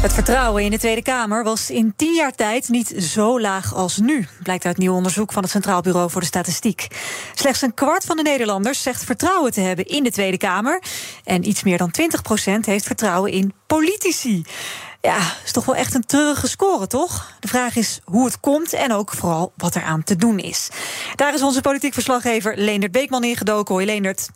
Het vertrouwen in de Tweede Kamer was in tien jaar tijd niet zo laag als nu, blijkt uit nieuw onderzoek van het Centraal Bureau voor de Statistiek. Slechts een kwart van de Nederlanders zegt vertrouwen te hebben in de Tweede Kamer. En iets meer dan 20 procent heeft vertrouwen in politici. Ja, is toch wel echt een treurige score, toch? De vraag is hoe het komt en ook vooral wat er aan te doen is. Daar is onze politiek verslaggever Leendert Beekman ingedoken. Hoi Leendert.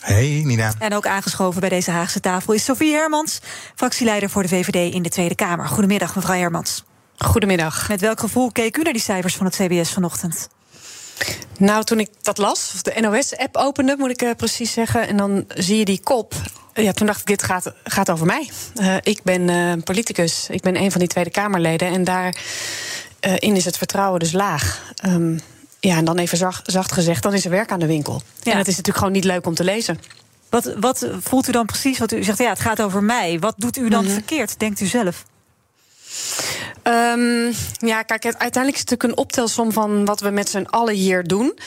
Hey Nina. En ook aangeschoven bij deze Haagse tafel is Sofie Hermans, fractieleider voor de VVD in de Tweede Kamer. Goedemiddag, mevrouw Hermans. Goedemiddag. Met welk gevoel keek u naar die cijfers van het CBS vanochtend? Nou, toen ik dat las, of de NOS-app opende, moet ik uh, precies zeggen, en dan zie je die kop. Ja, toen dacht ik, dit gaat, gaat over mij. Uh, ik ben uh, politicus, ik ben een van die Tweede Kamerleden. En daarin is het vertrouwen dus laag. Um, ja, en dan even zacht, zacht, gezegd, dan is er werk aan de winkel. Ja. En het is natuurlijk gewoon niet leuk om te lezen. Wat, wat voelt u dan precies? Wat u zegt, ja, het gaat over mij. Wat doet u dan mm -hmm. verkeerd, denkt u zelf? Um, ja, kijk, uiteindelijk is het natuurlijk een optelsom van wat we met z'n allen hier doen.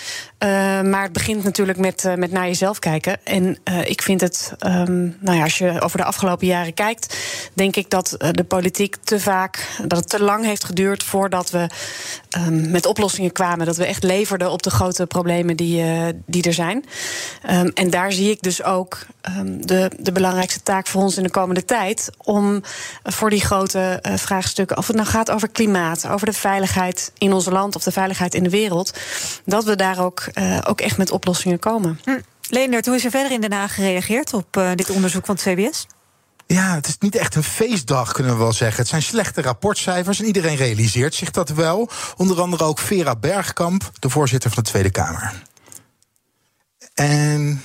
Uh, maar het begint natuurlijk met, uh, met naar jezelf kijken. En uh, ik vind het, um, nou ja, als je over de afgelopen jaren kijkt, denk ik dat de politiek te vaak, dat het te lang heeft geduurd voordat we met oplossingen kwamen. Dat we echt leverden op de grote problemen die, die er zijn. en daar zie ik dus ook de, de belangrijkste taak voor ons in de komende tijd om voor die grote vraagstukken, of het nou gaat over klimaat, over de veiligheid in ons land of de veiligheid in de wereld, dat we daar ook, uh, ook echt met oplossingen komen. Hm. Leendert, hoe is er verder in Den Haag gereageerd op uh, dit onderzoek van het CBS? Ja, het is niet echt een feestdag, kunnen we wel zeggen. Het zijn slechte rapportcijfers en iedereen realiseert zich dat wel. Onder andere ook Vera Bergkamp, de voorzitter van de Tweede Kamer. En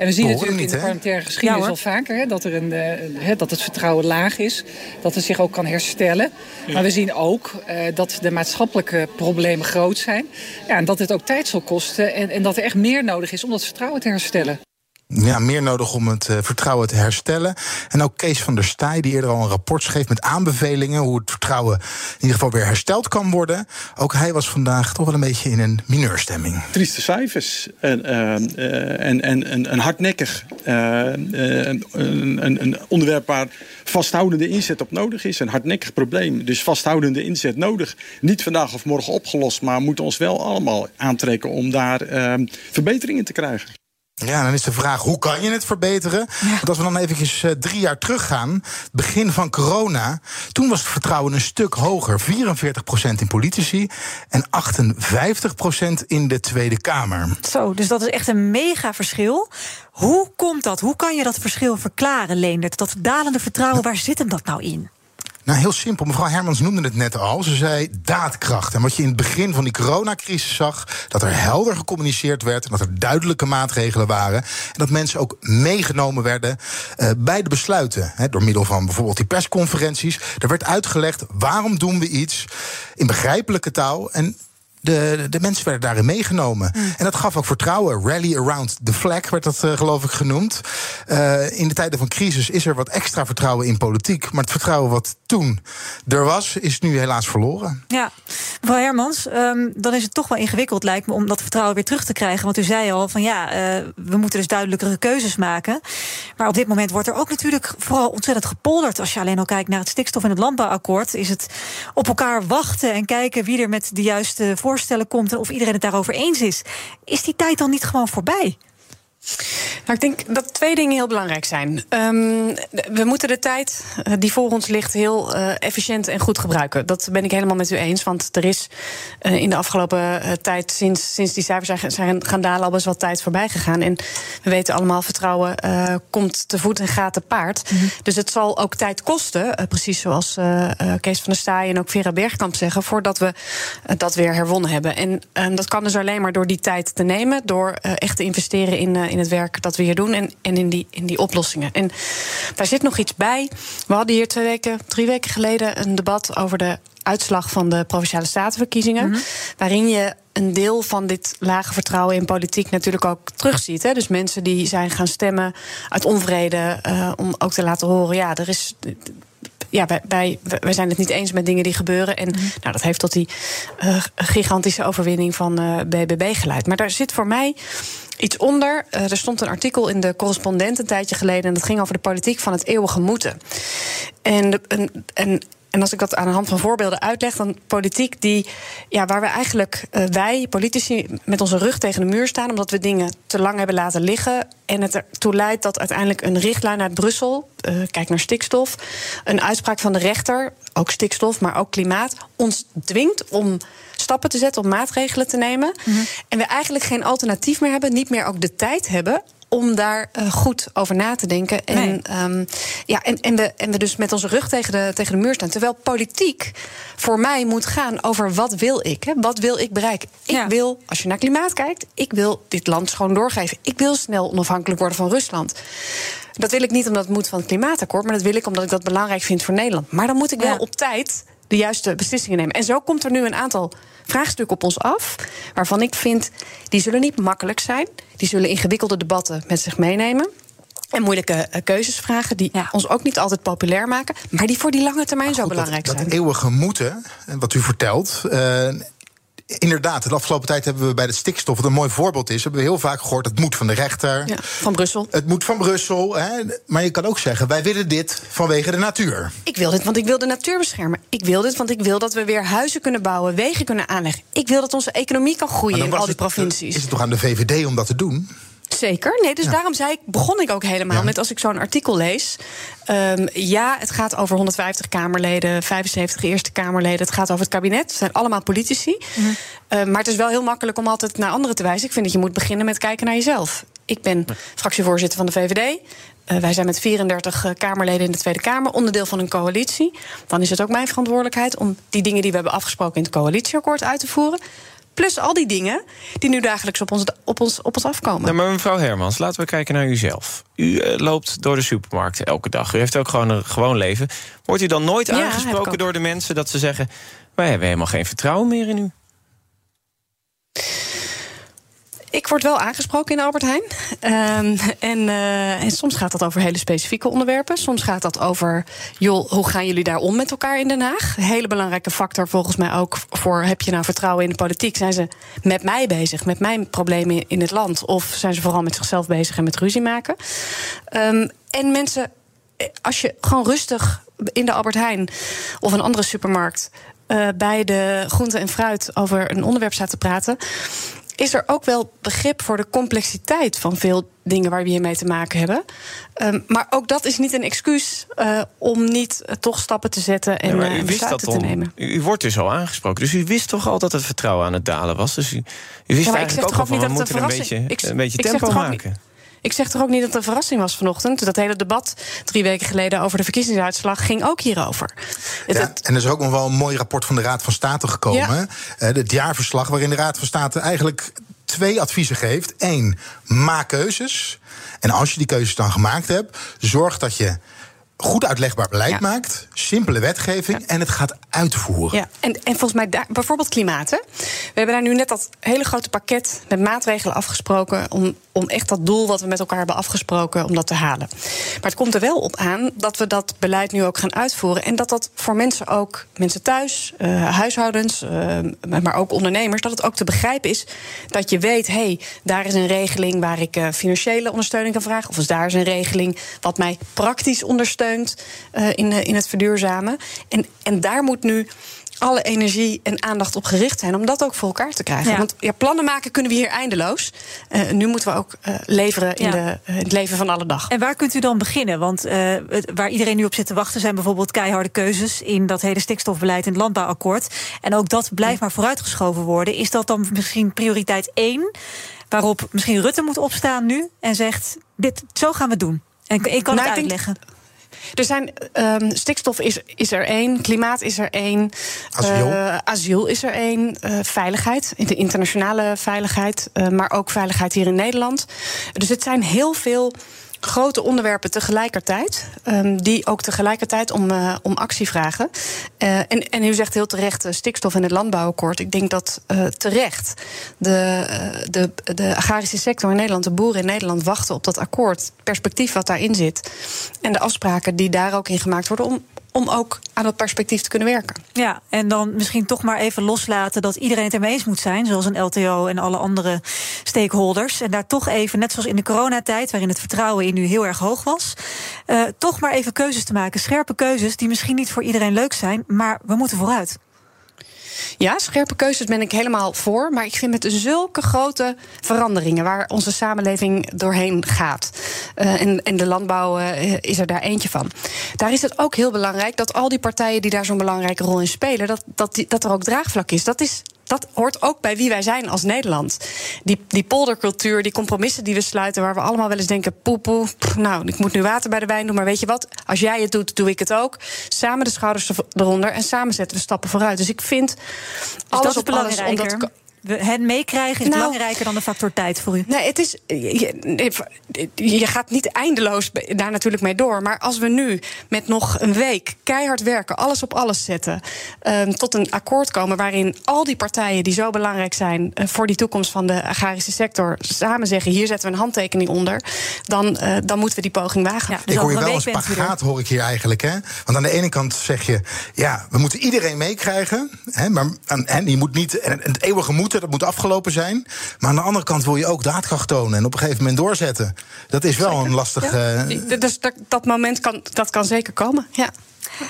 en we zien natuurlijk niet, in de parlementaire geschiedenis ja, al vaker hè, dat, er een, uh, dat het vertrouwen laag is. Dat het zich ook kan herstellen. Ja. Maar we zien ook uh, dat de maatschappelijke problemen groot zijn. Ja, en dat het ook tijd zal kosten. En, en dat er echt meer nodig is om dat vertrouwen te herstellen ja, meer nodig om het uh, vertrouwen te herstellen. En ook Kees van der Staaij, die eerder al een rapport schreef met aanbevelingen hoe het vertrouwen in ieder geval weer hersteld kan worden. Ook hij was vandaag toch wel een beetje in een mineurstemming. Trieste cijfers en, uh, uh, en, en, en, en hardnekkig. een, een onderwerp waar vasthoudende inzet op nodig is. Een hardnekkig probleem. Dus vasthoudende inzet nodig. Niet vandaag of morgen opgelost, maar moeten ons wel allemaal aantrekken om daar verbeteringen te krijgen. Ja, dan is de vraag, hoe kan je het verbeteren? Ja. Want als we dan eventjes uh, drie jaar teruggaan, begin van corona... toen was het vertrouwen een stuk hoger. 44% in politici en 58% in de Tweede Kamer. Zo, dus dat is echt een mega verschil. Hoe komt dat? Hoe kan je dat verschil verklaren, Leendert? Dat dalende vertrouwen, waar zit hem dat nou in? Nou, heel simpel. Mevrouw Hermans noemde het net al. Ze zei daadkracht. En wat je in het begin van die coronacrisis zag... dat er helder gecommuniceerd werd... dat er duidelijke maatregelen waren... en dat mensen ook meegenomen werden uh, bij de besluiten. Door middel van bijvoorbeeld die persconferenties. Er werd uitgelegd waarom doen we iets in begrijpelijke taal... en de, de mensen werden daarin meegenomen. Mm. En dat gaf ook vertrouwen. Rally around the flag werd dat, uh, geloof ik, genoemd. Uh, in de tijden van crisis is er wat extra vertrouwen in politiek. Maar het vertrouwen wat toen er was, is nu helaas verloren. Ja, mevrouw Hermans, um, dan is het toch wel ingewikkeld, lijkt me, om dat vertrouwen weer terug te krijgen. Want u zei al van ja, uh, we moeten dus duidelijkere keuzes maken. Maar op dit moment wordt er ook natuurlijk vooral ontzettend gepolderd. Als je alleen al kijkt naar het stikstof- en het landbouwakkoord, is het op elkaar wachten en kijken wie er met de juiste voorstellen komt en of iedereen het daarover eens is. Is die tijd dan niet gewoon voorbij? Nou, ik denk dat twee dingen heel belangrijk zijn. Um, we moeten de tijd uh, die voor ons ligt heel uh, efficiënt en goed gebruiken. Dat ben ik helemaal met u eens. Want er is uh, in de afgelopen tijd, sinds, sinds die cijfers zijn, zijn gaan dalen, al best wel tijd voorbij gegaan. En we weten allemaal, vertrouwen komt te voet en gaat te paard. Mm -hmm. Dus het zal ook tijd kosten, precies zoals Kees van der Staaij en ook Vera Bergkamp zeggen, voordat we dat weer herwonnen hebben. En dat kan dus alleen maar door die tijd te nemen, door echt te investeren in in het werk dat we hier doen en, en in, die, in die oplossingen. En daar zit nog iets bij. We hadden hier twee weken, drie weken geleden een debat over de uitslag van de provinciale statenverkiezingen. Mm -hmm. Waarin je een deel van dit lage vertrouwen in politiek natuurlijk ook terugziet. Hè? Dus mensen die zijn gaan stemmen uit onvrede, uh, om ook te laten horen: ja, er is ja, wij, wij, wij zijn het niet eens met dingen die gebeuren. En mhm. nou, dat heeft tot die uh, gigantische overwinning van uh, BBB geleid. Maar daar zit voor mij iets onder. Uh, er stond een artikel in de correspondent een tijdje geleden. En dat ging over de politiek van het eeuwige moeten. En, en, en als ik dat aan de hand van voorbeelden uitleg, dan politiek die, ja, waar we eigenlijk, uh, wij politici, met onze rug tegen de muur staan, omdat we dingen te lang hebben laten liggen. En het ertoe leidt dat uiteindelijk een richtlijn uit Brussel, uh, kijk naar stikstof, een uitspraak van de rechter, ook stikstof, maar ook klimaat, ons dwingt om stappen te zetten, om maatregelen te nemen. Mm -hmm. En we eigenlijk geen alternatief meer hebben, niet meer ook de tijd hebben om daar uh, goed over na te denken. En, nee. um, ja, en, en, we, en we dus met onze rug tegen de, tegen de muur staan. Terwijl politiek voor mij moet gaan over wat wil ik? Hè? Wat wil ik bereiken? Ik ja. wil, als je naar klimaat kijkt, ik wil dit land schoon doorgeven. Ik wil snel onafhankelijk worden van Rusland. Dat wil ik niet omdat het moet van het klimaatakkoord, maar dat wil ik omdat ik dat belangrijk vind voor Nederland. Maar dan moet ik wel ja. op tijd de juiste beslissingen nemen. En zo komt er nu een aantal vraagstukken op ons af. Waarvan ik vind, die zullen niet makkelijk zijn. Die zullen ingewikkelde debatten met zich meenemen. En moeilijke uh, keuzes vragen die ja. ons ook niet altijd populair maken, maar die voor die lange termijn goed, zo belangrijk dat, zijn. Dat eeuwige moeten, wat u vertelt. Uh, inderdaad, de afgelopen tijd hebben we bij de stikstof, wat een mooi voorbeeld is, hebben we heel vaak gehoord: het moet van de rechter. Ja, van Brussel. Het moet van Brussel. Hè. Maar je kan ook zeggen: wij willen dit vanwege de natuur. Ik wil dit, want ik wil de natuur beschermen. Ik wil dit, want ik wil dat we weer huizen kunnen bouwen, wegen kunnen aanleggen. Ik wil dat onze economie kan groeien in al die het, provincies. Is het toch aan de VVD om dat te doen? Zeker. Nee, dus ja. daarom zei ik, begon ik ook helemaal ja. met als ik zo'n artikel lees. Um, ja, het gaat over 150 Kamerleden, 75 Eerste Kamerleden. Het gaat over het kabinet. Het zijn allemaal politici. Mm -hmm. uh, maar het is wel heel makkelijk om altijd naar anderen te wijzen. Ik vind dat je moet beginnen met kijken naar jezelf. Ik ben fractievoorzitter van de VVD. Uh, wij zijn met 34 uh, Kamerleden in de Tweede Kamer, onderdeel van een coalitie. Dan is het ook mijn verantwoordelijkheid om die dingen die we hebben afgesproken in het coalitieakkoord uit te voeren. Plus al die dingen die nu dagelijks op ons, op ons, op ons afkomen. Nou, maar mevrouw Hermans, laten we kijken naar uzelf. U uh, loopt door de supermarkt elke dag. U heeft ook gewoon een gewoon leven. Wordt u dan nooit ja, aangesproken door de mensen dat ze zeggen... wij hebben helemaal geen vertrouwen meer in u? Ik word wel aangesproken in Albert Heijn. Um, en, uh, en, soms gaat dat over hele specifieke onderwerpen. Soms gaat dat over, joh, hoe gaan jullie daar om met elkaar in Den Haag? Hele belangrijke factor volgens mij ook voor... heb je nou vertrouwen in de politiek? Zijn ze met mij bezig, met mijn problemen in het land? Of zijn ze vooral met zichzelf bezig en met ruzie maken? Um, en mensen, als je gewoon rustig in de Albert Heijn... of een andere supermarkt... Uh, bij de groente en fruit over een onderwerp staat te praten is er ook wel begrip voor de complexiteit van veel dingen waar we hiermee te maken hebben. Um, maar ook dat is niet een excuus uh, om niet uh, toch stappen te zetten en ja, uh, besluiten te nemen. U, u, wordt dus al aangesproken, dus u wist toch al dat het vertrouwen aan het dalen was. Dus u, u wist ja, eigenlijk ook al van we moeten een beetje, ik, een beetje tempo maken. Ik zeg toch ook niet dat het een verrassing was vanochtend. Dat hele debat drie weken geleden over de verkiezingsuitslag ging ook hierover. Ja, het, en er is ook nog wel een mooi rapport van de Raad van State gekomen. Ja. Uh, het jaarverslag waarin de Raad van State eigenlijk twee adviezen geeft. Eén, maak keuzes. En als je die keuzes dan gemaakt hebt, zorg dat je goed uitlegbaar beleid ja. maakt, simpele wetgeving ja. en het gaat uitvoeren. Ja, en, en volgens mij daar, bijvoorbeeld klimaat. Hè? We hebben daar nu net dat hele grote pakket met maatregelen afgesproken om, om echt dat doel wat we met elkaar hebben afgesproken om dat te halen. Maar het komt er wel op aan dat we dat beleid nu ook gaan uitvoeren en dat dat voor mensen ook mensen thuis, uh, huishoudens, uh, maar ook ondernemers, dat het ook te begrijpen is dat je weet, hé, hey, daar is een regeling waar ik uh, financiële ondersteuning kan vragen, of is daar is een regeling wat mij praktisch ondersteunt in, in het verduurzamen. En, en daar moet nu alle energie en aandacht op gericht zijn om dat ook voor elkaar te krijgen. Ja. Want ja, plannen maken kunnen we hier eindeloos. Uh, nu moeten we ook uh, leveren in, ja. de, uh, het leven van alle dag. En waar kunt u dan beginnen? Want waar iedereen nu op zit te wachten zijn bijvoorbeeld keiharde keuzes in dat hele stikstofbeleid in het landbouwakkoord. En ook dat blijft maar vooruitgeschoven worden. Is dat dan misschien prioriteit één? Waarop misschien Rutte moet opstaan nu en zegt: dit, zo gaan we doen. En ik kan nou, het uitleggen. Denk, er zijn um, stikstof is, is er één, klimaat is er één, asiel, uh, asiel is er één, uh, veiligheid, de internationale veiligheid, uh, maar ook veiligheid hier in Nederland. Dus het zijn heel veel grote onderwerpen tegelijkertijd. Um, die ook tegelijkertijd om, uh, om actie vragen. Uh, en, en u zegt heel terecht uh, stikstof in het landbouwakkoord. Ik denk dat terecht de, de, de agrarische sector in Nederland, de boeren in Nederland, wachten op dat akkoord. Perspectief wat daarin zit. En de afspraken die daar ook in gemaakt worden om, om ook aan dat perspectief te kunnen werken. Ja, en dan misschien toch maar even loslaten dat iedereen het ermee eens moet zijn, zoals een LTO en alle andere stakeholders. En daar toch even, net zoals in de coronatijd, waarin het vertrouwen in u heel erg hoog was, uh, toch maar even keuzes te maken. Scherpe keuzes die misschien niet voor iedereen leuk zijn, maar we moeten vooruit. Ja, scherpe keuzes ben ik helemaal voor. Maar ik vind met zulke grote veranderingen waar onze samenleving doorheen gaat. Uh, en, de landbouw uh, is er daar eentje van. Daar is het ook heel belangrijk dat al die partijen die daar zo'n belangrijke rol in spelen, dat, dat, dat er ook draagvlak is. Dat is dat hoort ook bij wie wij zijn als Nederland. Die, die poldercultuur, die compromissen die we sluiten, waar we allemaal wel eens denken: poe, nou, ik moet nu water bij de wijn doen, maar weet je wat? Als jij het doet, doe ik het ook. Samen de schouders eronder en samen zetten we stappen vooruit. Dus ik vind dus alles dat is op omdat hen meekrijgen is nou, belangrijker dan de factor tijd voor u. Nee, het is. Je, je, gaat niet eindeloos daar natuurlijk mee door. Maar als we nu met nog een week keihard werken, alles op alles zetten. Um, tot een akkoord komen waarin al die partijen die zo belangrijk zijn uh, voor die toekomst van de agrarische sector. samen zeggen: hier zetten we een handtekening onder. Dan, uh, dan moeten we die poging wagen. Ja, dus ik hoor je wel een spagaat, hoor ik hier eigenlijk. Hè? Want aan de ene kant zeg je: ja, we moeten iedereen meekrijgen. Hè, maar en je moet niet. En het eeuwige moet dat moet afgelopen zijn. Maar aan de andere kant wil je ook daadkracht tonen en op een gegeven moment doorzetten. Dat is wel een lastig. Ja. Uh... Dus dat, dat, moment kan, dat kan zeker komen. Ja.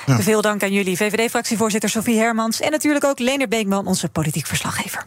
Ja. Veel dank aan jullie, VVD-fractievoorzitter Sofie Hermans en natuurlijk ook Lener Beekman, onze politiek verslaggever.